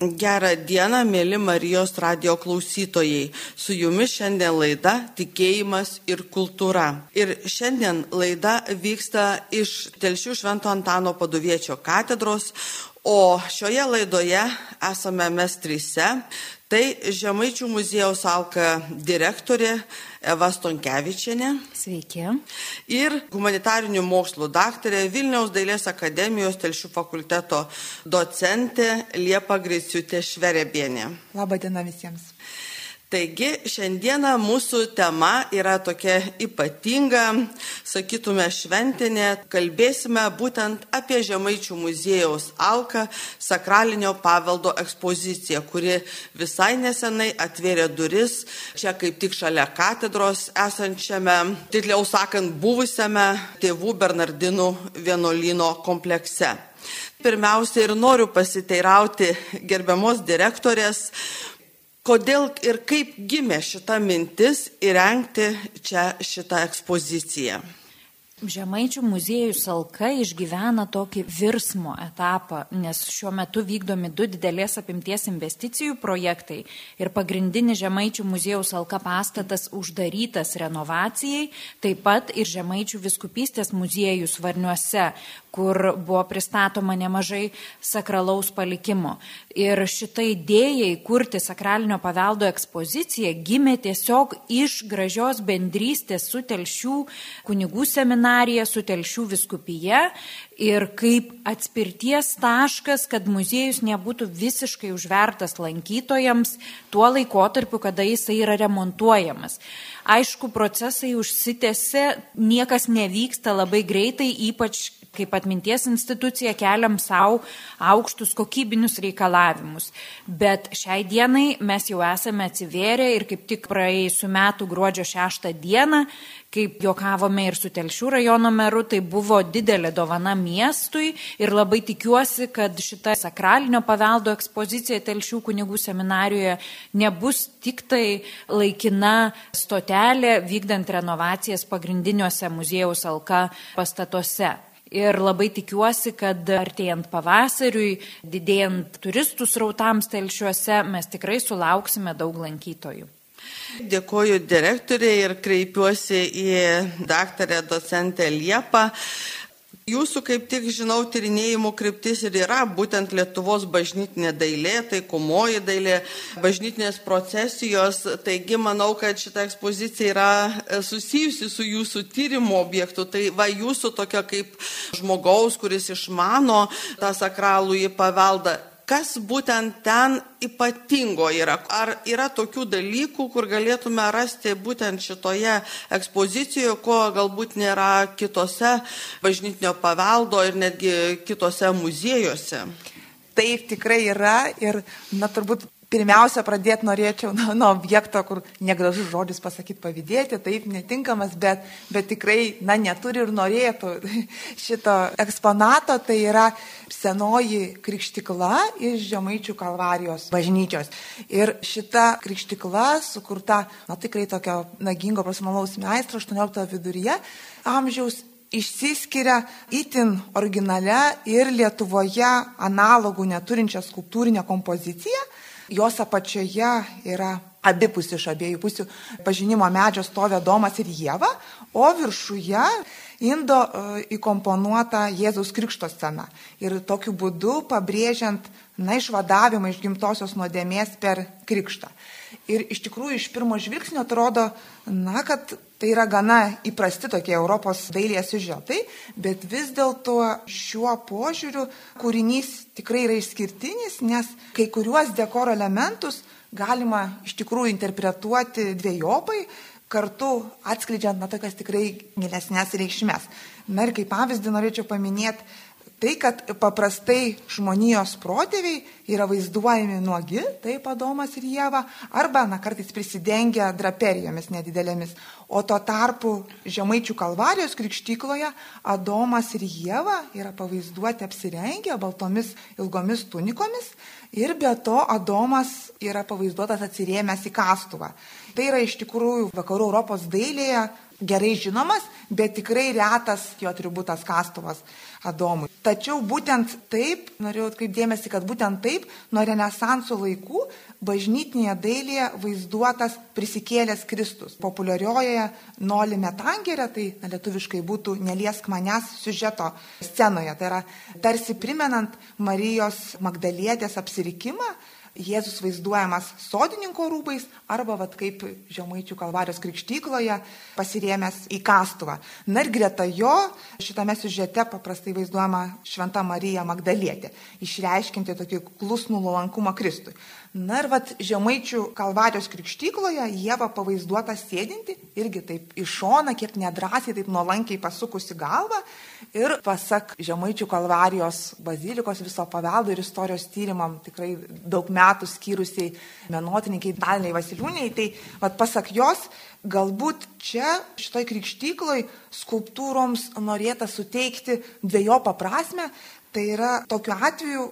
Gerą dieną, mėly Marijos radio klausytojai. Su jumis šiandien laida Tikėjimas ir kultūra. Ir šiandien laida vyksta iš Telšių Švento Antano paduviečio katedros, o šioje laidoje esame mes trise. Tai Žemaičių muziejaus Alka direktorė Eva Stonkevičianė. Sveiki. Ir humanitarinių mokslų daktarė Vilniaus dailės akademijos telšių fakulteto docentė Liepa Griciutė Šverebienė. Labą dieną visiems. Taigi šiandieną mūsų tema yra tokia ypatinga, sakytume, šventinė. Kalbėsime būtent apie Žemaičių muziejaus Alka sakralinio paveldo ekspoziciją, kuri visai nesenai atvėrė duris čia kaip tik šalia katedros esančiame, tikliau sakant, buvusiame tėvų Bernardinų vienuolino komplekse. Pirmiausia ir noriu pasiteirauti gerbiamos direktorės, kodėl ir kaip gimė šita mintis įrengti čia šitą ekspoziciją. Žemaičių muziejus Alka išgyvena tokį virsmo etapą, nes šiuo metu vykdomi du didelės apimties investicijų projektai ir pagrindinis Žemaičių muziejaus Alka pastatas uždarytas renovacijai, taip pat ir Žemaičių viskupystės muziejus Varniuose, kur buvo pristatoma nemažai sakralaus palikimo. Ir šitą idėją įkurti sakralinio paveldo ekspoziciją gimė tiesiog iš gražios bendrystės su telšių kunigų seminarija, su telšių viskupija ir kaip atspirties taškas, kad muziejus nebūtų visiškai užvertas lankytojams tuo laikotarpiu, kada jisai yra remontuojamas. Aišku, procesai užsitęsia, niekas nevyksta labai greitai, ypač kaip atminties institucija keliam savo aukštus kokybinius reikalavimus. Bet šiai dienai mes jau esame atsivėrę ir kaip tik praėjusiu metu gruodžio 6 dieną, kaip juokavome ir su Telšių rajono meru, tai buvo didelė dovana miestui ir labai tikiuosi, kad šita sakralinio paveldo ekspozicija Telšių kunigų seminarijoje nebus tik tai laikina stotelė vykdant renovacijas pagrindiniuose muziejaus alka pastatuose. Ir labai tikiuosi, kad artėjant pavasariui, didėjant turistų srautams telšiuose, mes tikrai sulauksime daug lankytojų. Dėkoju direktoriai ir kreipiuosi į daktarę docentę Liepą. Jūsų kaip tik žinau tyrinėjimų kryptis ir yra būtent Lietuvos bažnytinė dailė, taikomoji dailė, bažnytinės procesijos. Taigi manau, kad šita ekspozicija yra e, susijusi su jūsų tyrimo objektu. Tai va jūsų tokia kaip žmogaus, kuris išmano tą sakralų į paveldą kas būtent ten ypatingo yra? Ar yra tokių dalykų, kur galėtume rasti būtent šitoje ekspozicijoje, ko galbūt nėra kitose bažnytinio paveldo ir netgi kitose muziejuose? Taip tikrai yra ir, na, turbūt pirmiausia pradėti norėčiau nuo, nuo objekto, kur negražus žodis pasakyti pavydėti, taip netinkamas, bet, bet tikrai, na, neturi ir norėtų šito eksponato, tai yra senoji krikštikla iš Žemaičių kalvarijos bažnyčios. Ir šita krikštikla sukurta, na, tikrai tokio nagingo profesionalaus meistro 18 viduryje. Amžiaus išsiskiria itin originale ir Lietuvoje analogų neturinčią skulptūrinę kompoziciją jos apačioje yra abipus iš abiejų pusių pažinimo medžio stovi Domas ir Jėva, o viršuje indo e, įkomponuota Jėzaus krikšto scena. Ir tokiu būdu pabrėžiant, na, išvadavimą iš gimtosios nuodėmės per krikštą. Ir iš tikrųjų iš pirmo žvilgsnio atrodo, na, kad tai yra gana įprasti tokie Europos dailės siužetai, bet vis dėlto šiuo požiūriu kūrinys tikrai yra išskirtinis, nes kai kuriuos dekoro elementus galima iš tikrųjų interpretuoti dviejopai, kartu atskleidžiant, na, tokias tikrai gilesnės reikšmės. Na ir kaip pavyzdį norėčiau paminėti Tai, kad paprastai žmonijos protėviai yra vaizduojami nuogi, taip Adomas ir Jėva, arba, na, kartais prisidengia draperijomis nedidelėmis. O tuo tarpu Žemaičių kalvarijos krikštykloje Adomas ir Jėva yra pavaizduoti apsirengę baltomis ilgomis tunikomis ir be to Adomas yra pavaizduotas atsirėmęs į kastuvą. Tai yra iš tikrųjų vakarų Europos dailėje gerai žinomas, bet tikrai retas jo atributas kastuvas. Adomui. Tačiau būtent taip, norėjau atkreipdėmėsi, kad būtent taip nuo Renesanso laikų bažnytinėje dailėje vaizduotas prisikėlęs Kristus. Populiariojoje Noli Metangerė, tai na, lietuviškai būtų Neliesk manęs siužeto scenoje. Tai yra tarsi primenant Marijos Magdalietės apsirikimą, Jėzus vaizduojamas sodininko rūbais arba, vat, kaip Žemaičių kalvarijos krikštykloje, pasirėmęs į kastuvą. Na ir greta jo šitame siužete paprastai vaizduojama Šventa Marija Magdalietė, išreiškinti tokį klusnų nuolankumą Kristui. Na ir vat žemaičių kalvarijos krikštykloje Jėva pavaizduota sėdinti, irgi taip iš šona, kiek nedrasiai, taip nuolankiai pasukusi galvą. Ir pasak žemaičių kalvarijos bazilikos viso paveldo ir istorijos tyrimam tikrai daug metų skyrusiai menotininkai Daliniai Vasiliūniai, tai vat, pasak jos, galbūt čia šitoj krikštykloj skulptūroms norėta suteikti dviejopą prasme. Tai yra tokiu atveju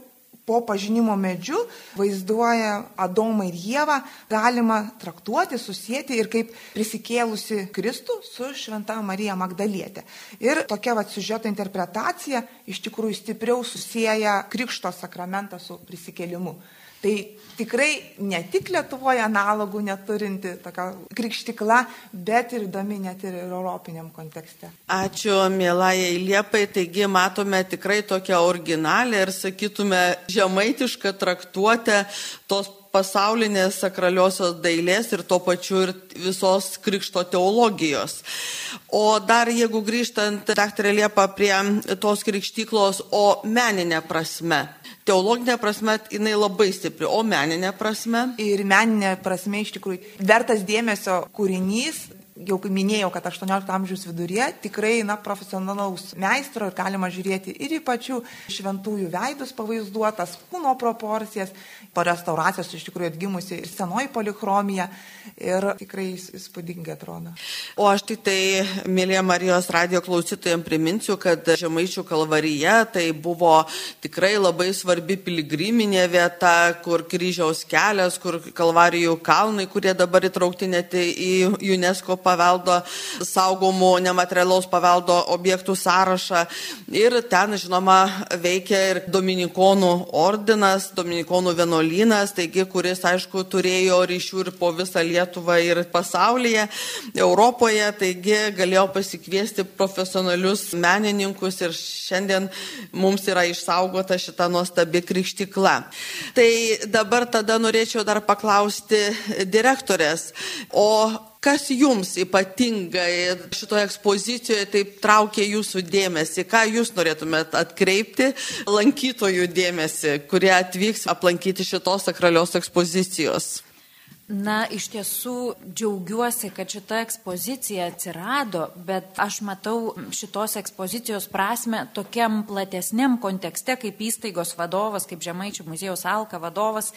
po pažinimo medžiu vaizduoja Adomą ir Jėvą, galima traktuoti, susijęti ir kaip prisikėlusi Kristų su Šventa Marija Magdalietė. Ir tokia va siužeto interpretacija iš tikrųjų stipriau susiję Krikšto sakramentą su prisikėlimu. Tai tikrai ne tik Lietuvoje analogų neturinti tokia krikštikla, bet ir įdomi net ir europiniam kontekste. Ačiū, mielai Liepai. Taigi matome tikrai tokią originalią ir sakytume žemaitišką traktuotę tos pasaulinės sakraliosios dailės ir tuo pačiu ir visos krikšto teologijos. O dar jeigu grįžtant, daktarė Liepa, prie tos krikštyklos, o meninė prasme, teologinė prasme jinai labai stipri, o meninė prasme? Ir meninė prasme iš tikrųjų vertas dėmesio kūrinys, jau minėjau, kad 18 amžiaus viduryje tikrai na, profesionalaus meistro ir galima žiūrėti ir į pačių šventųjų veidus pavaizduotas, kūno proporcijas, po restauracijos iš tikrųjų atgimusi ir senoji polichromija ir tikrai įspūdingai atrodo. O aš tik tai, mėlyje Marijos radio klausytojams, priminsiu, kad Žemaičių kalvarija tai buvo tikrai labai svarbi piligriminė vieta, kur kryžiaus kelias, kur kalvarijų kalnai, kurie dabar įtraukti net į UNESCO paveldo saugomų nematerialaus paveldo objektų sąrašą. Ir ten, žinoma, veikia ir Dominikonų ordinas, Dominikonų vienuolynas taigi, kuris, aišku, turėjo ryšių ir po visą Lietuvą ir pasaulyje, Europoje, taigi galėjo pasikviesti profesionalius menininkus ir šiandien mums yra išsaugota šita nuostabi krikštikla. Tai dabar tada norėčiau dar paklausti direktorės, o Kas jums ypatingai šitoje ekspozicijoje taip traukia jūsų dėmesį? Ką jūs norėtumėt atkreipti lankytojų dėmesį, kurie atvyks aplankyti šitos sakralios ekspozicijos? Na, iš tiesų džiaugiuosi, kad šita ekspozicija atsirado, bet aš matau šitos ekspozicijos prasme tokiam platesniam kontekste, kaip įstaigos vadovas, kaip Žemaičių muziejaus Alka vadovas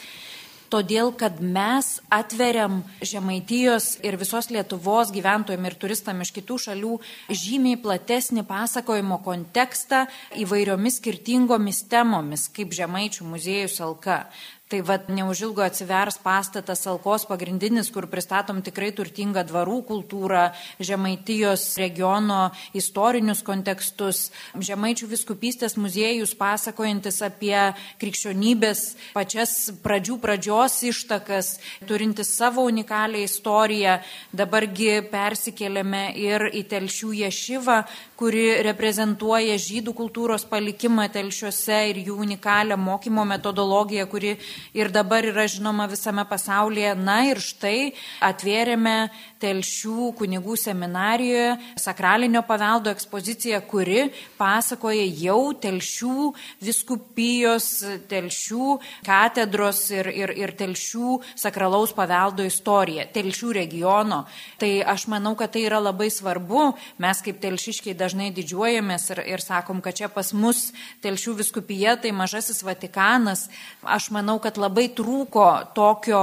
todėl kad mes atveriam Žemaitijos ir visos Lietuvos gyventojim ir turistam iš kitų šalių žymiai platesnį pasakojimo kontekstą įvairiomis skirtingomis temomis, kaip Žemaičių muziejus Alka. Tai vad neužilgo atsivers pastatas Alkos pagrindinis, kur pristatom tikrai turtingą dvarų kultūrą, Žemaitijos regiono istorinius kontekstus, Žemaičių viskupystės muziejus pasakojantis apie krikščionybės pačias pradžių pradžios ištakas, turintis savo unikalią istoriją. Dabargi persikėlėme ir į Telšių ješivą, kuri reprezentuoja žydų kultūros palikimą telšiuose ir jų unikalią mokymo metodologiją, kuri ir dabar yra žinoma visame pasaulyje. Na ir štai atvėrėme telšių kunigų seminarijoje sakralinio paveldo ekspoziciją, kuri pasakoja jau telšių viskupijos, telšių katedros ir, ir, ir telšių sakralaus paveldo istoriją, telšių regiono. Tai aš manau, kad tai yra labai svarbu. Mes kaip telšiškiai dažnai didžiuojamės ir, ir sakom, kad čia pas mus telšių viskupija tai mažasis Vatikanas. Aš manau, kad labai trūko tokio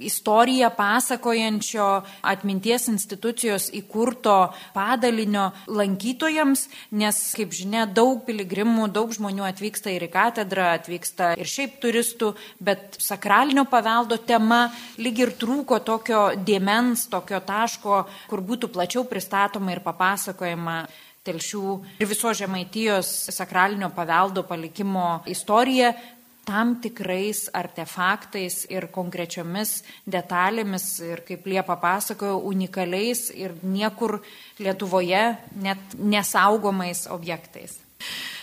istoriją pasakojančio atminties institucijos įkurto padalinio lankytojams, nes, kaip žinia, daug piligrimų, daug žmonių atvyksta ir į katedrą, atvyksta ir šiaip turistų, bet sakralinio paveldo tema lyg ir trūko tokio dėmens, tokio taško, kur būtų plačiau pristatoma ir papasakojama telšių ir viso žemaitijos sakralinio paveldo palikimo istoriją tam tikrais artefaktais ir konkrečiomis detalėmis ir, kaip Liepa pasakojo, unikaliais ir niekur Lietuvoje net nesaugomais objektais.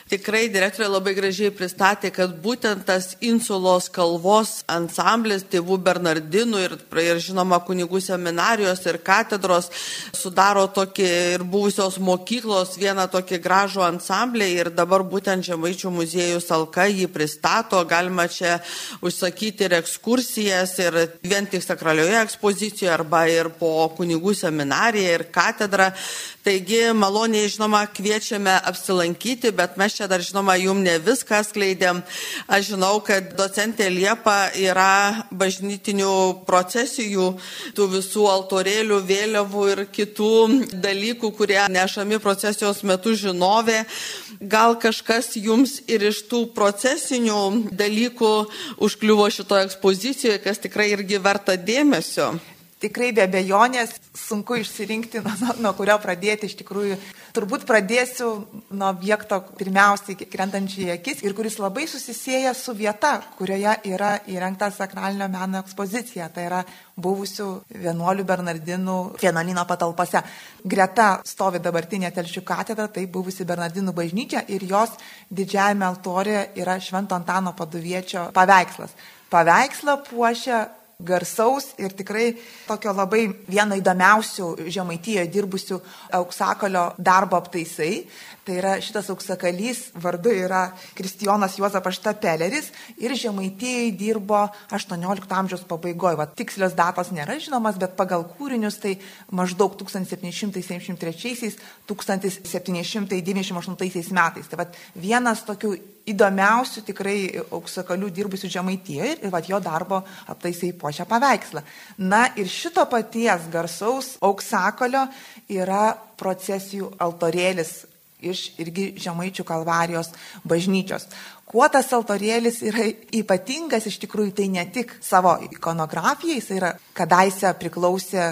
Tikrai direktorė labai gražiai pristatė, kad būtent tas Insulos kalvos ansamblis tėvų Bernardinų ir, ir žinoma kunigų seminarijos ir katedros sudaro tokį ir buvusios mokyklos vieną tokį gražų ansamblį ir dabar būtent Žemaičių muziejų Salka jį pristato, galima čia užsakyti ir ekskursijas ir vien tik sakralioje ekspozicijoje arba ir po kunigų seminariją ir katedrą. Taigi maloniai žinoma kviečiame apsilankyti, bet mes čia dar žinoma jum ne viską skleidėm. Aš žinau, kad docentė Liepa yra bažnytinių procesijų, tų visų altorėlių, vėliavų ir kitų dalykų, kurie nešami procesijos metu žinovė. Gal kažkas jums ir iš tų procesinių dalykų užkliuvo šito ekspozicijoje, kas tikrai irgi verta dėmesio tikrai be abejonės sunku išsirinkti, nuo, nuo, nuo kurio pradėti. Iš tikrųjų, turbūt pradėsiu nuo objekto pirmiausiai krentančiai akis ir kuris labai susisėja su vieta, kurioje yra įrengta sakralinio meno ekspozicija. Tai yra buvusių vienuolių Bernardinų vienuolino patalpose. Greta stovi dabartinė Telšių katedra, tai buvusi Bernardinų bažnyčia ir jos didžiajame altorė yra Švento Antano paduviečio paveikslas. Paveikslą puošia garsaus ir tikrai tokio labai vieno įdomiausių žemaitijoje dirbusių auksakalio darbo aptaisai. Tai yra šitas auksakalys, vardu yra Kristijonas Juozapas Štapeleris ir žemaitijai dirbo 18 amžiaus pabaigoje. Va, tikslios datos nėra žinomas, bet pagal kūrinius tai maždaug 1773-1798 metais. Tai va, vienas tokių įdomiausių tikrai auksakalių dirbusių žemaitijoje ir va, jo darbo aptaisai puošia paveikslą. Na ir šito paties garsaus auksakalio yra procesijų altorėlis iš irgi Žemaičių kalvarijos bažnyčios. Kuo tas altorėlis yra ypatingas, iš tikrųjų tai ne tik savo ikonografija, jis yra kadaise priklausė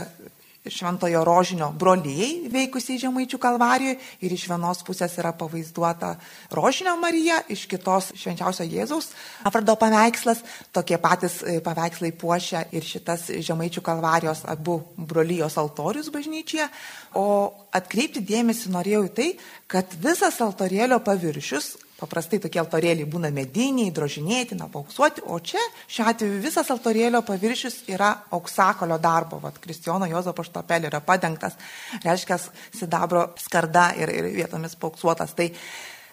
Šventojo rožinio brolyjei veikusiai Žemaičių kalvarijoje ir iš vienos pusės yra pavaizduota rožinio Marija, iš kitos švenčiausio Jėzaus avardo paveikslas. Tokie patys e, paveikslai puošia ir šitas Žemaičių kalvarijos abu brolyjos altorius bažnyčioje. O atkreipti dėmesį norėjau į tai, kad visas altorėlio paviršius Paprastai tokie altorėliai būna mediniai, drožinėti, napauksuoti, o čia šiuo atveju visas altorėlio paviršius yra auksakolio darbo. Vat Kristijono Jozo paštapelė yra padengtas, reiškia sidabro skarda ir, ir vietomis pauksuotas. Tai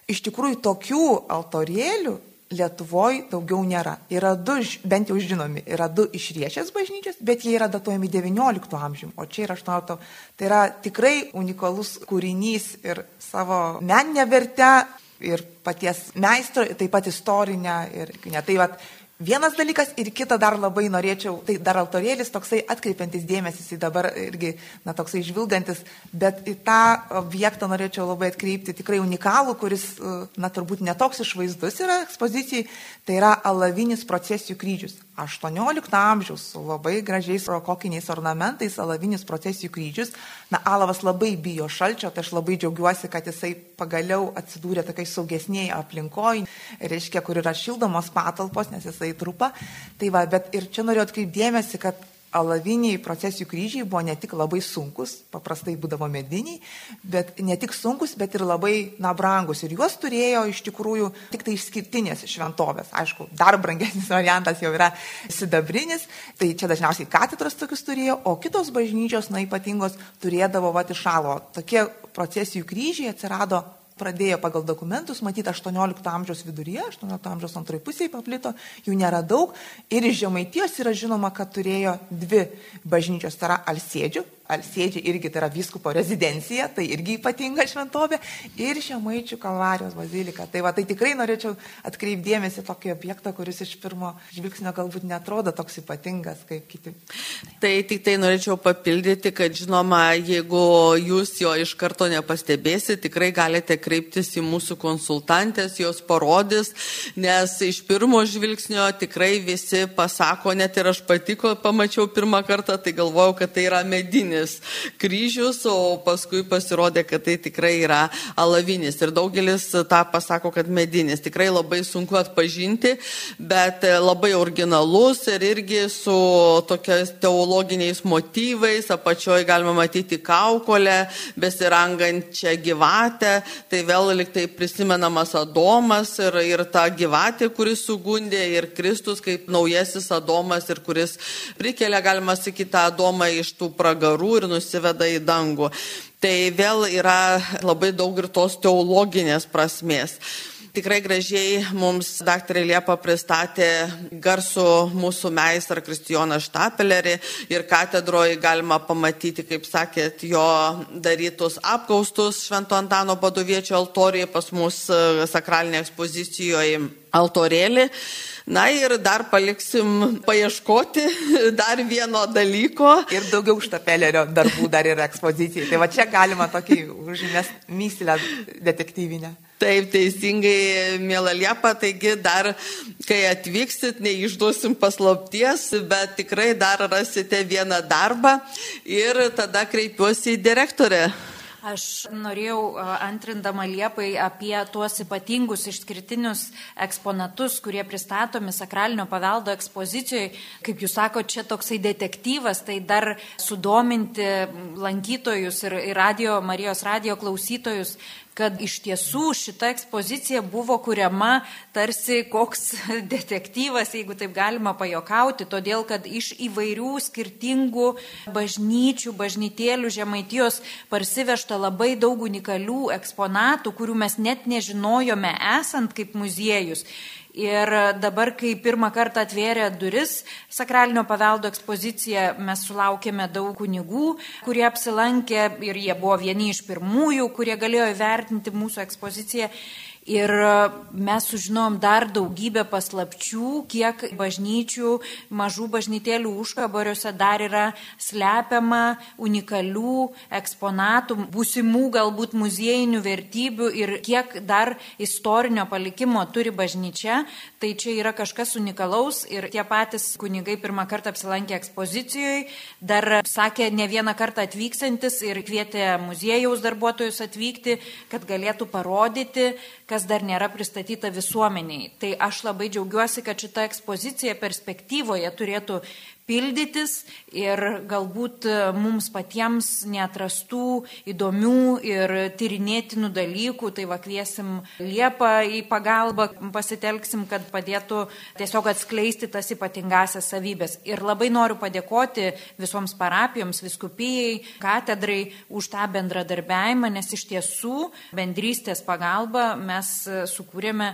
iš tikrųjų tokių altorėlių Lietuvoje daugiau nėra. Yra du, bent jau žinomi, yra du išriešęs bažnyčios, bet jie yra datuojami XIX amžiumi, o čia yra XVIII. Tai yra tikrai unikalus kūrinys ir savo meninę vertę ir paties meistro, taip pat istorinę ir ne. Tai vat, vienas dalykas ir kitą dar labai norėčiau, tai dar altorėlis toksai atkreipiantis dėmesys į dabar irgi, na, toksai žvilgantis, bet į tą objektą norėčiau labai atkreipti tikrai unikalų, kuris, na, turbūt netoks išvaizdus yra ekspozicijai, tai yra alavinis procesijų kryžius. 18 amžiaus su labai gražiais rokokiniais ornamentais, alavinis procesijų kryžius. Na, Alavas labai bijo šalčio, tai aš labai džiaugiuosi, kad jisai pagaliau atsidūrė tokiai saugesniai aplinkoje, reiškia, kur yra šildomos patalpos, nes jisai trupa. Tai va, bet ir čia noriu atkreipdėmėsi, kad alaviniai procesijų kryžiai buvo ne tik labai sunkus, paprastai būdavo mediniai, bet ne tik sunkus, bet ir labai, na, brangus. Ir juos turėjo iš tikrųjų tik tai išskirtinės šventovės. Aišku, dar brangesnis variantas jau yra sidabrinis, tai čia dažniausiai katedros tokius turėjo, o kitos bažnyčios, na, ypatingos turėdavo va išalo. Tokie procesijų kryžiai atsirado pradėjo pagal dokumentus matyti 18 amžiaus viduryje, 18 amžiaus antrai pusėje paplito, jų nėra daug. Ir iš Žemaitijos yra žinoma, kad turėjo dvi bažnyčios, tai yra Alsėdžių, Alsėdžiai irgi tai yra vyskupo rezidencija, tai irgi ypatinga šventovė, ir Žemaičių kalvarijos bazilika. Tai, va, tai tikrai norėčiau atkreipdėmėsi tokį objektą, kuris iš pirmo žvilgsnio galbūt netrodo toks ypatingas kaip kiti. Tai tik tai norėčiau papildyti, kad žinoma, jeigu jūs jo iš karto nepastebėsite, tikrai galite kreiptis į mūsų konsultantės, jos parodys, nes iš pirmo žvilgsnio tikrai visi pasako, net ir aš patiko, pamačiau pirmą kartą, tai galvojau, kad tai yra medinė akmentinis kryžius, o paskui pasirodė, kad tai tikrai yra alavinis. Ir daugelis tą pasako, kad medinis. Tikrai labai sunku atpažinti, bet labai originalus ir irgi su tokiais teologiniais motyvais. Apačioje galima matyti kaukolę, besirangančią gyvatę. Tai vėl liktai prisimenamas Adomas ir, ir ta gyvatė, kuris sugundė, ir Kristus kaip naujasis Adomas ir kuris prikelia, galima sakyti, Adomą iš tų pragarų ir nusiveda į dangų. Tai vėl yra labai daug ir tos teologinės prasmės. Tikrai gražiai mums daktarė Liepa pristatė garsų mūsų meistrą Kristijoną Štapelerį ir katedroje galima pamatyti, kaip sakėt, jo darytus apkaustus Švento Antano padoviečio altorijoje pas mus sakralinėje ekspozicijoje altorėlį. Na ir dar paliksim paieškoti dar vieno dalyko. Ir daugiau štapelerio darbų dar yra ekspozicijai. Tai va čia galima tokį užmest myslę detektyvinę. Taip, teisingai, mėla Liepa, taigi dar, kai atvyksit, neišduosim paslapties, bet tikrai dar rasite vieną darbą ir tada kreipiuosi į direktorę. Aš norėjau antrindama Liepai apie tuos ypatingus išskirtinius eksponatus, kurie pristatomi sakralinio paveldo ekspozicijoje. Kaip jūs sakote, čia toksai detektyvas, tai dar sudominti lankytojus ir, ir radio, Marijos radio klausytojus kad iš tiesų šita ekspozicija buvo kuriama tarsi koks detektyvas, jeigu taip galima pajokauti, todėl kad iš įvairių skirtingų bažnyčių, bažnytėlių žemaitijos parsivežta labai daug unikalių eksponatų, kurių mes net nežinojome esant kaip muziejus. Ir dabar, kai pirmą kartą atvėrė duris sakralinio paveldo ekspozicija, mes sulaukėme daug kunigų, kurie apsilankė ir jie buvo vieni iš pirmųjų, kurie galėjo įvertinti mūsų ekspoziciją. Ir mes sužinom dar daugybę paslapčių, kiek bažnyčių, mažų bažnytėlių užkabariuose dar yra slepiama unikalių eksponatų, būsimų galbūt muziejinių vertybių ir kiek dar istorinio palikimo turi bažnyčia. Tai čia yra kažkas unikalaus ir tie patys kunigai pirmą kartą apsilankė ekspozicijoje, dar sakė ne vieną kartą atvyksantis ir kvietė muziejaus darbuotojus atvykti, kad galėtų parodyti, kas dar nėra pristatyta visuomeniai. Tai aš labai džiaugiuosi, kad šita ekspozicija perspektyvoje turėtų pildytis ir galbūt mums patiems neatrastų įdomių ir tyrinėtinų dalykų, tai va kviesim Liepą į pagalbą, pasitelksim, kad padėtų tiesiog atskleisti tas ypatingasias savybės. Ir labai noriu padėkoti visoms parapijoms, viskupijai, katedrai už tą bendradarbiavimą, nes iš tiesų bendrystės pagalba mes sukūrėme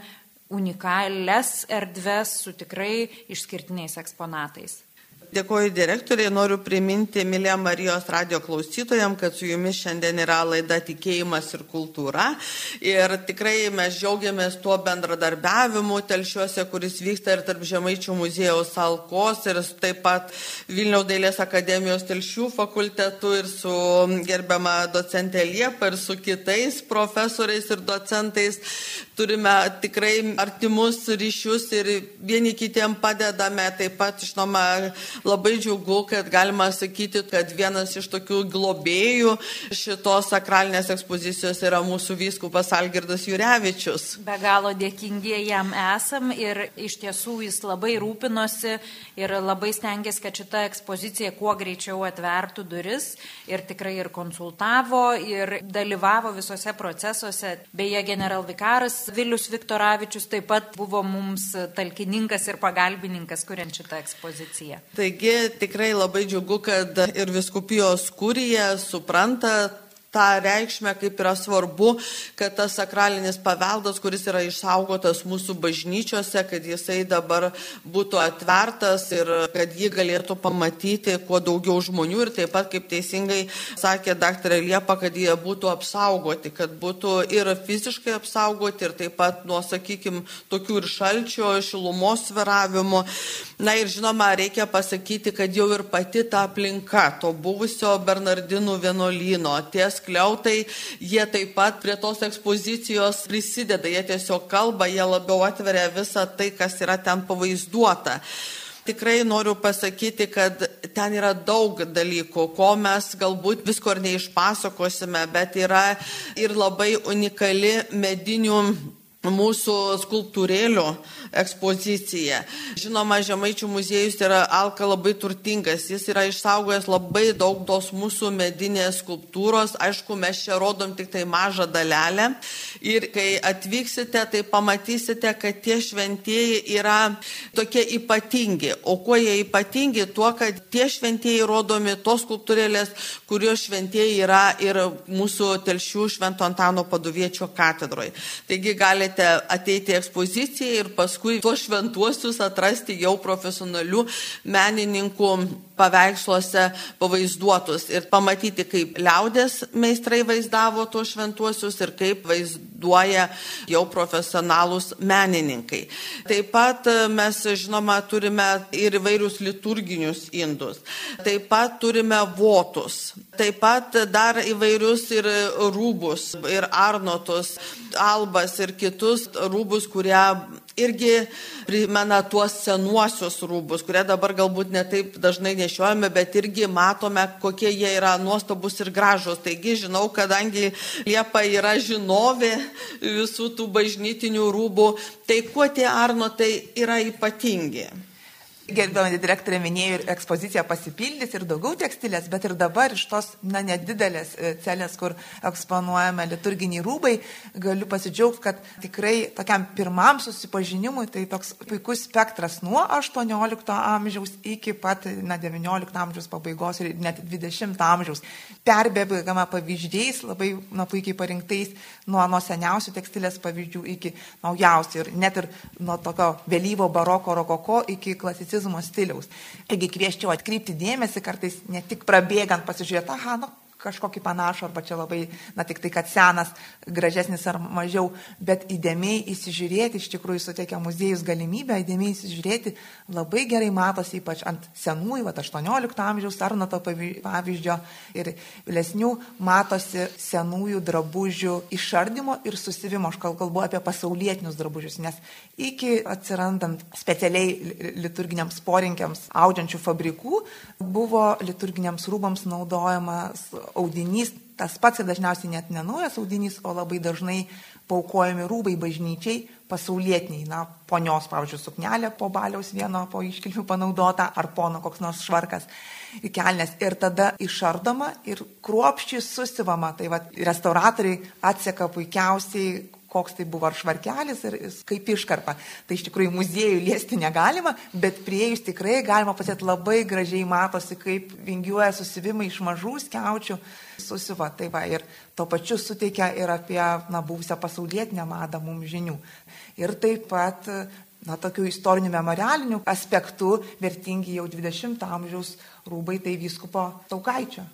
unikalias erdves su tikrai išskirtiniais eksponatais. Dėkoju direktoriai, noriu priminti Milė Marijos radio klausytojams, kad su jumis šiandien yra laida Tikėjimas ir kultūra. Ir tikrai mes džiaugiamės tuo bendradarbiavimu telšiuose, kuris vyksta ir tarp Žemaičių muziejaus Alkos, ir taip pat Vilniaus dailės akademijos telšių fakultetu, ir su gerbiama docentė Liepa, ir su kitais profesoriais ir docentais. Turime tikrai artimus ryšius ir vieni kitiem padedame. Taip pat, žinoma, labai džiugu, kad galima sakyti, kad vienas iš tokių globėjų šitos sakralinės ekspozicijos yra mūsų vyskupas Algirdas Jurevičius. Be galo dėkingi jam esam ir iš tiesų jis labai rūpinosi ir labai stengiasi, kad šita ekspozicija kuo greičiau atvertų duris ir tikrai ir konsultavo ir dalyvavo visose procesuose. Beje, generalvikaras Vilius Viktoravičius taip pat buvo mums talkininkas ir pagalbininkas, kuriant šitą ekspoziciją. Tai Taigi tikrai labai džiugu, kad ir viskupijos kūrija supranta tą reikšmę, kaip yra svarbu, kad tas sakralinis paveldas, kuris yra išsaugotas mūsų bažnyčiose, kad jisai dabar būtų atvertas ir kad jį galėtų pamatyti kuo daugiau žmonių ir taip pat, kaip teisingai sakė daktarė Liepa, kad jie būtų apsaugoti, kad būtų ir fiziškai apsaugoti ir taip pat nuo, sakykime, tokių ir šalčio, šilumos sviravimo. Na ir žinoma, reikia pasakyti, kad jau ir pati ta aplinka to buvusio Bernardinų vienuolyno, ties skliautai, jie taip pat prie tos ekspozicijos prisideda, jie tiesiog kalba, jie labiau atveria visą tai, kas yra ten pavaizduota. tikrai noriu pasakyti, kad ten yra daug dalykų, ko mes galbūt visko ir neišpasakosime, bet yra ir labai unikali medinių mūsų skulptūrėlių ekspozicija. Žinoma, Žemaičių muziejus yra Alka labai turtingas, jis yra išsaugojęs labai daug tos mūsų medinės skulptūros, aišku, mes čia rodom tik tai mažą dalelę ir kai atvyksite, tai pamatysite, kad tie šventieji yra tokie ypatingi. O kuo jie ypatingi? Tuo, kad tie šventieji rodomi tos skulptūrėlės, kurios šventieji yra ir mūsų telšių Švento Antano paduviečio katedroje. Taigi galite galite ateiti ekspoziciją ir paskui tuos šventuosius atrasti jau profesionalių menininkų paveiksluose pavaizduotus ir pamatyti, kaip liaudės meistrai vaizdavo tuos šventuosius ir kaip vaizduoja jau profesionalūs menininkai. Taip pat e, mes, žinoma, turime ir įvairius liturginius indus. Taip pat turime votus. Taip pat dar įvairius ir rūbus, ir arnotus, albas ir kitus kitus rūbus, kurie irgi primena tuos senuosius rūbus, kurie dabar galbūt netaip dažnai nešiojame, bet irgi matome, kokie jie yra nuostabus ir gražus. Taigi žinau, kadangi Liepa yra žinovė visų tų bažnytinių rūbų, tai kuo tie arnotai yra ypatingi? Gerbama direktorė minėjo ir ekspozicija pasipildys ir daugiau tekstilės, bet ir dabar iš tos, na, nedidelės e, celės, kur eksponuojame liturginiai rūbai, galiu pasidžiaugti, kad tikrai tokiam pirmam susipažinimui tai toks puikus spektras nuo 18 amžiaus iki pat, na, 19 amžiaus pabaigos ir net 20 amžiaus. Perbėgama pavyzdžiais, labai, na, puikiai parinktais nuo, nuo seniausių tekstilės pavyzdžių iki naujausių ir net ir nuo tokio vėlyvo baroko rokoko iki klasicizmo klasicizmo stiliaus. Taigi kvieščiau atkreipti dėmesį kartais ne tik prabėgant pasižiūrėti, aha, nu, kažkokį panašų, arba čia labai, na tik tai, kad senas, gražesnis ar mažiau, bet įdėmiai įsižiūrėti, iš tikrųjų suteikia muziejus galimybę, įdėmiai įsižiūrėti, labai gerai matosi, ypač ant senųjų, va, 18 amžiaus Arnoto pavyzdžio ir vėlesnių, matosi senųjų drabužių išardymo ir susivimo, aš kalbu apie pasaulietinius drabužius, nes iki atsirandant specialiai liturginiams porinkiams audžiančių fabrikų, buvo liturginiams rūbams naudojamas audinys, tas pats ir dažniausiai net ne naujas audinys, o labai dažnai paukojami rūbai bažnyčiai, pasaulietiniai, na, ponios, pavyzdžiui, suknelė po baliaus vieno, po iškilmių panaudota, ar pono koks nors švarkas kelnes. Ir tada išardoma ir kruopščiai susivama. Tai va, restauratoriai atseka puikiausiai, koks tai buvo ar švarkelis, ir kaip iškarpa. Tai iš tikrųjų muziejų liesti negalima, bet prieėjus tikrai galima pasėti labai gražiai matosi, kaip vingiuoja susivimai iš mažų skiaučių susiva. Tai va, ir to pačiu suteikia ir apie na, buvusią pasaulietinę madą mums žinių. Ir taip pat na, tokių istorinių memorialinių aspektų vertingi jau 20 amžiaus rūbai tai vyskupo Taukaičio.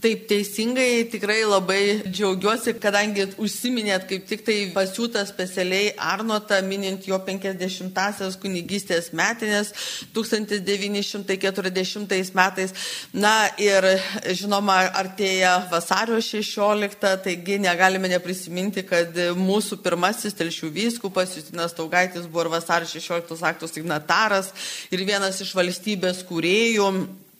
Taip teisingai, tikrai labai džiaugiuosi, kadangi užsiminėt kaip tik tai pasiūtą specialiai Arnotą, minint jo 50-asias kunigystės metinės 1940 metais. Na ir žinoma, artėja vasario 16, taigi negalime neprisiminti, kad mūsų pirmasis telšių vyskupas Justinas Taugaitis buvo ir vasario 16 aktų signataras ir vienas iš valstybės kūrėjų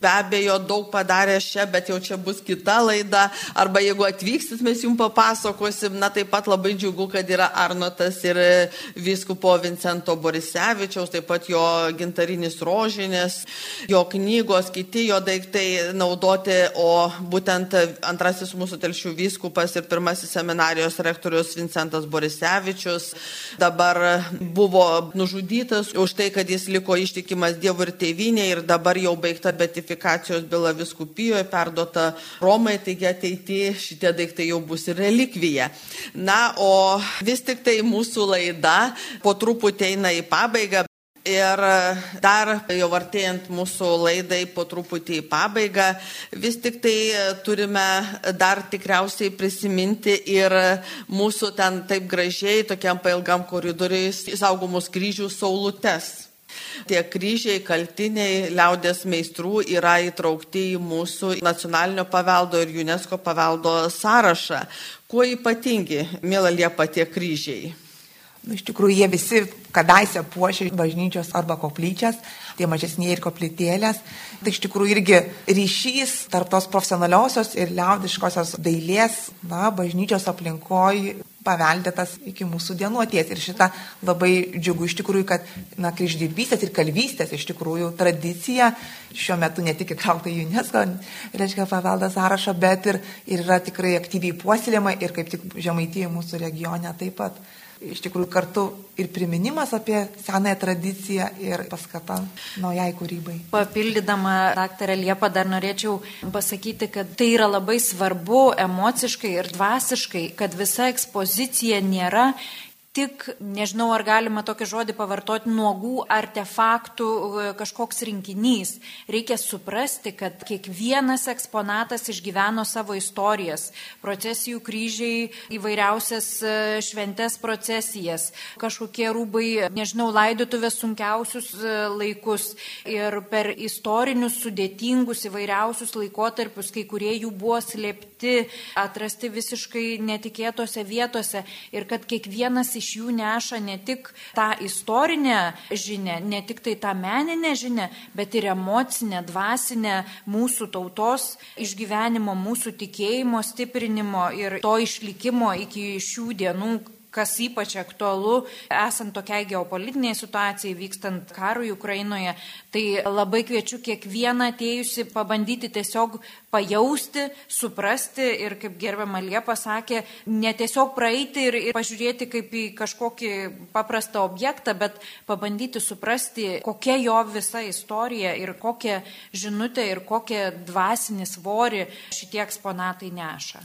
be abejo daug padaręs čia, bet jau čia bus kita laida. Arba jeigu atvyksit, mes jums papasakosim. Na taip pat labai džiugu, kad yra Arnotas ir viskupo Vincento Borisevičiaus, taip pat jo gintarinis rožinės, jo knygos, kiti jo daiktai naudoti, o būtent antrasis mūsų telšių viskupas ir pirmasis seminarijos rektorius Vincentas Borisevičius dabar buvo nužudytas už tai, kad jis liko ištikimas Dievui ir tėvynė ir dabar jau baigta betifikacija beatifikacijos byla viskupijoje perduota Romai, taigi ateityje šitie daiktai jau bus ir relikvija. Na, o vis tik tai mūsų laida po truputį eina į pabaigą. Ir dar jau artėjant mūsų laidai po truputį į pabaigą, vis tik tai turime dar tikriausiai prisiminti ir mūsų ten taip gražiai, tokiam pailgam koridoriui, saugomus kryžių saulutes. Tie kryžiai, kaltiniai liaudės meistrų yra įtraukti į mūsų nacionalinio paveldo ir UNESCO paveldo sąrašą. Kuo ypatingi, mėla Liepa, tie kryžiai? Nu, iš tikrųjų, jie visi kadaise puošė bažnyčios arba koplyčias, tie mažesniai ir koplytėlės. Tai iš tikrųjų irgi ryšys tarp tos profesionaliosios ir liaudiškosios dailės, na, bažnyčios aplinkoje paveldėtas iki mūsų dienų atės. Ir šitą labai džiugu iš tikrųjų, kad, na, kryždirbystės ir kalvystės iš tikrųjų tradicija šiuo metu ne tik įtraukta į UNESCO, reiškia paveldą sąrašą, bet ir, ir yra tikrai aktyviai puoselėjama ir kaip tik žemaityje mūsų regione taip pat iš tikrųjų kartu ir priminimas apie senąją tradiciją ir paskata naujai kūrybai. Papildydama daktarę Liepą dar norėčiau pasakyti, kad tai yra labai svarbu emociškai ir dvasiškai, kad visa ekspozicija nėra tik, nežinau, ar galima tokį žodį pavartoti, nuogų artefaktų kažkoks rinkinys. Reikia suprasti, kad kiekvienas eksponatas išgyveno savo istorijas, procesijų kryžiai, įvairiausias e, šventės procesijas, kažkokie rūbai, nežinau, laidotuvės sunkiausius e, laikus. Ir per istorinius sudėtingus įvairiausius laikotarpius, kai kurie jų buvo slėpti, atrasti visiškai netikėtose vietose. Ir kad kiekvienas iš jų neša ne tik tą istorinę žinę, ne tik tai tą meninę žinę, bet ir emocinę, dvasinę mūsų tautos išgyvenimo, mūsų tikėjimo stiprinimo ir to išlikimo iki šių dienų kas ypač aktualu esant tokiai geopolitiniai situacijai, vykstant karui Ukrainoje. Tai labai kviečiu kiekvieną atėjusi pabandyti tiesiog pajausti, suprasti ir, kaip gerbiama Liepa sakė, ne tiesiog praeiti ir, ir pažiūrėti kaip į kažkokį paprastą objektą, bet pabandyti suprasti, kokia jo visa istorija ir kokią žinutę ir kokią dvasinį svorį šitie eksponatai neša.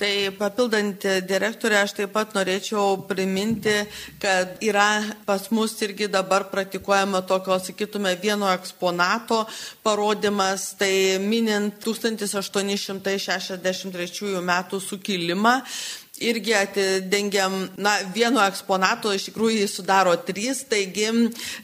Tai papildant direktorę, aš taip pat norėčiau priminti, kad yra pas mus irgi dabar praktikuojama tokio, sakytume, vieno eksponato parodimas, tai minint 1000 1863 metų sukilimą irgi atidengiam, na, vieno eksponato iš tikrųjų jis sudaro trys, taigi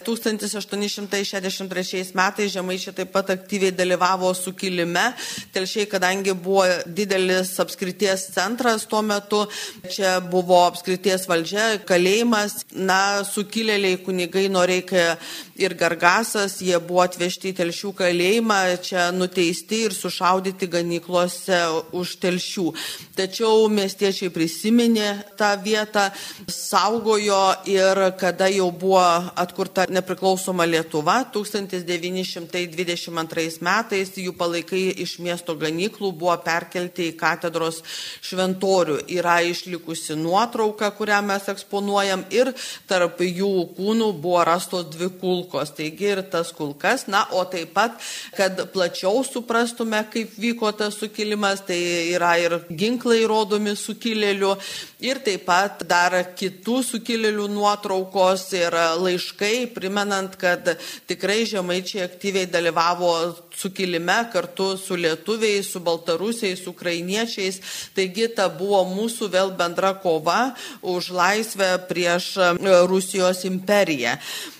1863 metais žemaičiai taip pat aktyviai dalyvavo sukilime, telšiai, kadangi buvo didelis apskrities centras tuo metu, čia buvo apskrities valdžia, kalėjimas, na, sukilėliai kunigai Noreika ir Gargasas, jie buvo atvežti į telšių kalėjimą, čia nuteisti ir sušaudyti ganyklose už telšių. Tačiau miestiečiai prisijungė prisiminė tą vietą, saugojo ir kada jau buvo atkurta nepriklausoma Lietuva 1922 metais, jų palaikai iš miesto ganyklų buvo perkelti į katedros šventorių. Yra išlikusi nuotrauka, kurią mes eksponuojam ir tarp jų kūnų buvo rastos dvi kulkos. Taigi ir tas kulkas, na, o taip pat, kad plačiau suprastume, kaip vyko tas sukilimas, tai yra ir ginklai rodomi sukilėlių sukilėlių ir taip pat dar kitų sukilėlių nuotraukos ir laiškai, primenant, kad tikrai žemaičiai aktyviai dalyvavo sukilime kartu su lietuviais, su baltarusiais, ukrainiečiais. Taigi ta buvo mūsų vėl bendra kova už laisvę prieš Rusijos imperiją.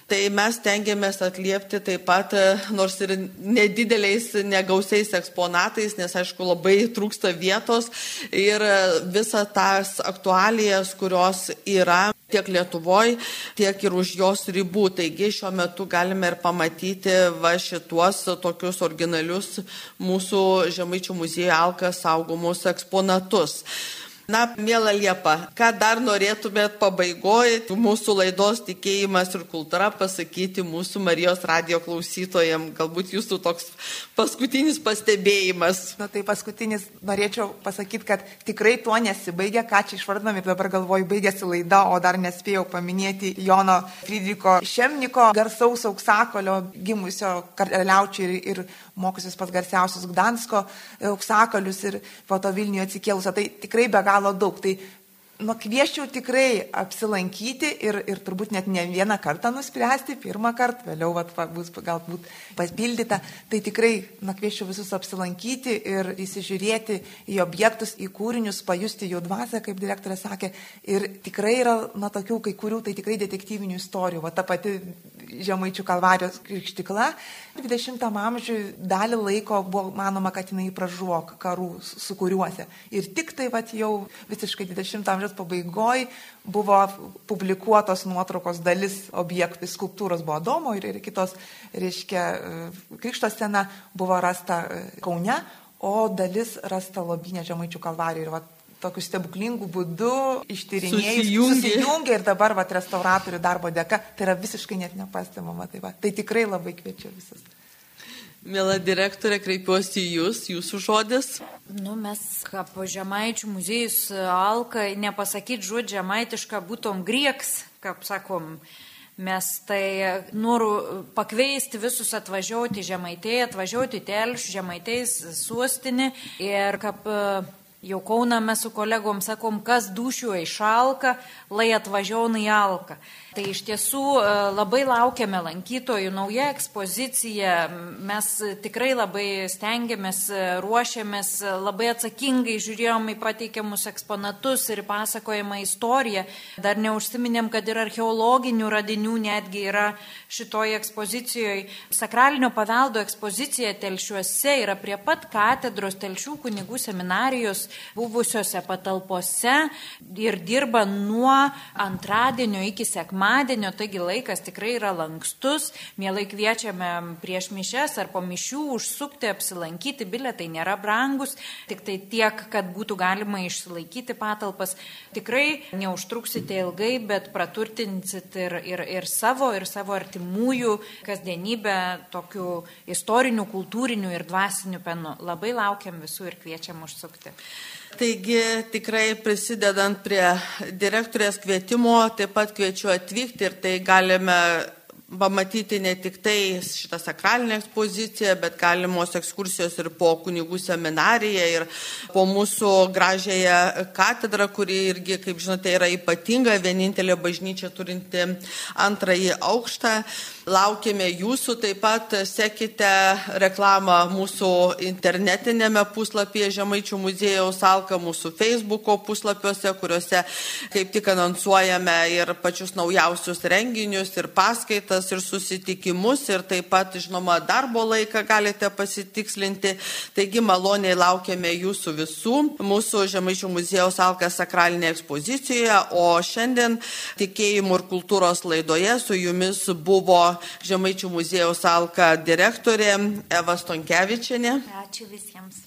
Tai mes tengiamės atliepti taip pat, e, nors ir nedideliais, negausiais eksponatais, nes aišku labai trūksta vietos ir e, visą tas aktualijas, kurios yra tiek Lietuvoje, tiek ir už jos ribų. Taigi šiuo metu galime ir pamatyti va šituos tokius originalius mūsų Žemaičių muziejų Alkas saugomus eksponatus. Na, mėla Liepa, ką dar norėtumėt pabaigoje mūsų laidos tikėjimas ir kultūra pasakyti mūsų Marijos radio klausytojams? Galbūt jūsų toks paskutinis pastebėjimas. Na tai paskutinis norėčiau pasakyti, kad tikrai tuo nesibaigia, ką čia išvardinam ir dabar galvoju, baigėsi laida, o dar nespėjau paminėti Jono Friedriko Šemniko, garsaus auksakolio gimusio karaliaučiai ir, ir mokusis pas garsiausius Gdansko auksakalius ir po to Vilniuje atsikėlusio. Tai tikrai be galo daug. Tai nu, kvieščiau tikrai apsilankyti ir, ir turbūt net ne vieną kartą nuspręsti, pirmą kartą, vėliau vat, bus galbūt papildyta. Tai tikrai nu, kvieščiau visus apsilankyti ir įsižiūrėti į objektus, į kūrinius, pajusti jų dvasę, kaip direktorė sakė. Ir tikrai yra, na, tokių kai kurių, tai tikrai detektyvinių istorijų. Va ta pati Žemaičių kalvarijos krikštikla. 20 amžiui dalį laiko buvo manoma, kad jinai pražuvo karų sukūriuose. Ir tik tai vat, jau visiškai 20 amžiaus pabaigoje buvo publikuotos nuotraukos dalis objektų, skulptūros buvo Domo ir, kitos, reiškia, krikšto scena buvo rasta Kaune, o dalis rasta Lobinė Žemaičių kalvarijoje. Ir vat, tokiu stebuklingu būdu ištyrinėjus, susijungia. susijungia ir dabar vat, restauratorių darbo dėka, tai yra visiškai net nepastebama. Tai, va, tai tikrai labai kviečiu visus. Mėla direktorė, kreipiuosi į Jūs, Jūsų žodis. Nu, mes, kaip Žemaičių muziejus Alka, nepasakyti žodžią žemaitišką būtum grieks, kaip sakom, Mes tai noriu pakviesti visus atvažiuoti žemaitėje, atvažiuoti telšių, žemaitėjais suostinį ir kaip Jau Kauna mes su kolegom sakom, kas dušiu išalka, lai atvažiauna į Alką. Tai iš tiesų e, labai laukiame lankytojų, nauja ekspozicija, mes tikrai labai stengiamės, e, ruošiamės, e, labai atsakingai žiūrėjom į pateikiamus eksponatus ir pasakojimą istoriją. Dar neužsiminėm, kad ir archeologinių radinių netgi yra šitoje ekspozicijoje. Sakralinio paveldo ekspozicija telšiuose yra prie pat katedros telšių kunigų seminarijos buvusiose patalpose ir dirba nuo antradienio iki sekmadienio pirmadienio, taigi laikas tikrai yra lankstus, mielai kviečiame prieš mišes ar po mišių užsukti, apsilankyti, biletai nėra brangus, tik tai tiek, kad būtų galima išsilaikyti patalpas. Tikrai neužtruksite ilgai, bet praturtinsit ir, ir, ir savo, ir savo artimųjų kasdienybę tokiu istoriniu, kultūriniu ir dvasiniu penu. Labai laukiam visų ir kviečiam užsukti. Taigi tikrai prisidedant prie direktorės kvietimo, taip pat kviečiu atvykti ir tai galime pamatyti ne tik tai šitą sakralinę ekspoziciją, bet galimos ekskursijos ir po kunigų seminariją, ir po mūsų gražiąją katedrą, kuri irgi, kaip žinote, yra ypatinga, vienintelė bažnyčia turinti antrąjį aukštą. Laukime jūsų, taip pat sekite reklamą mūsų internetinėme puslapyje Žemaičių muziejaus Alka, mūsų Facebook'o puslapiuose, kuriuose kaip tik anonsuojame ir pačius naujausius renginius, ir paskaitas, ir susitikimus, ir taip pat, žinoma, darbo laiką galite pasitikslinti. Taigi maloniai laukiame jūsų visų mūsų Žemaičių muziejaus Alka sakralinėje ekspozicijoje, o šiandien tikėjimų ir kultūros laidoje su jumis buvo Žemaičių muziejaus Alka direktorė Eva Stonkevičianė. Ačiū visiems.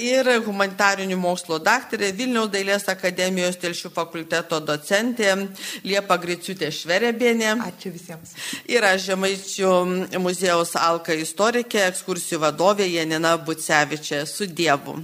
Ir humanitarinių mokslo daktarė Vilniaus dailės akademijos telšių fakulteto docentė Liepa Griciutė Šverebienė. Ačiū visiems. Ir aš Žemaičių muziejaus Alka istorikė, ekskursijų vadovė Janina Bucevičė. Su Dievu.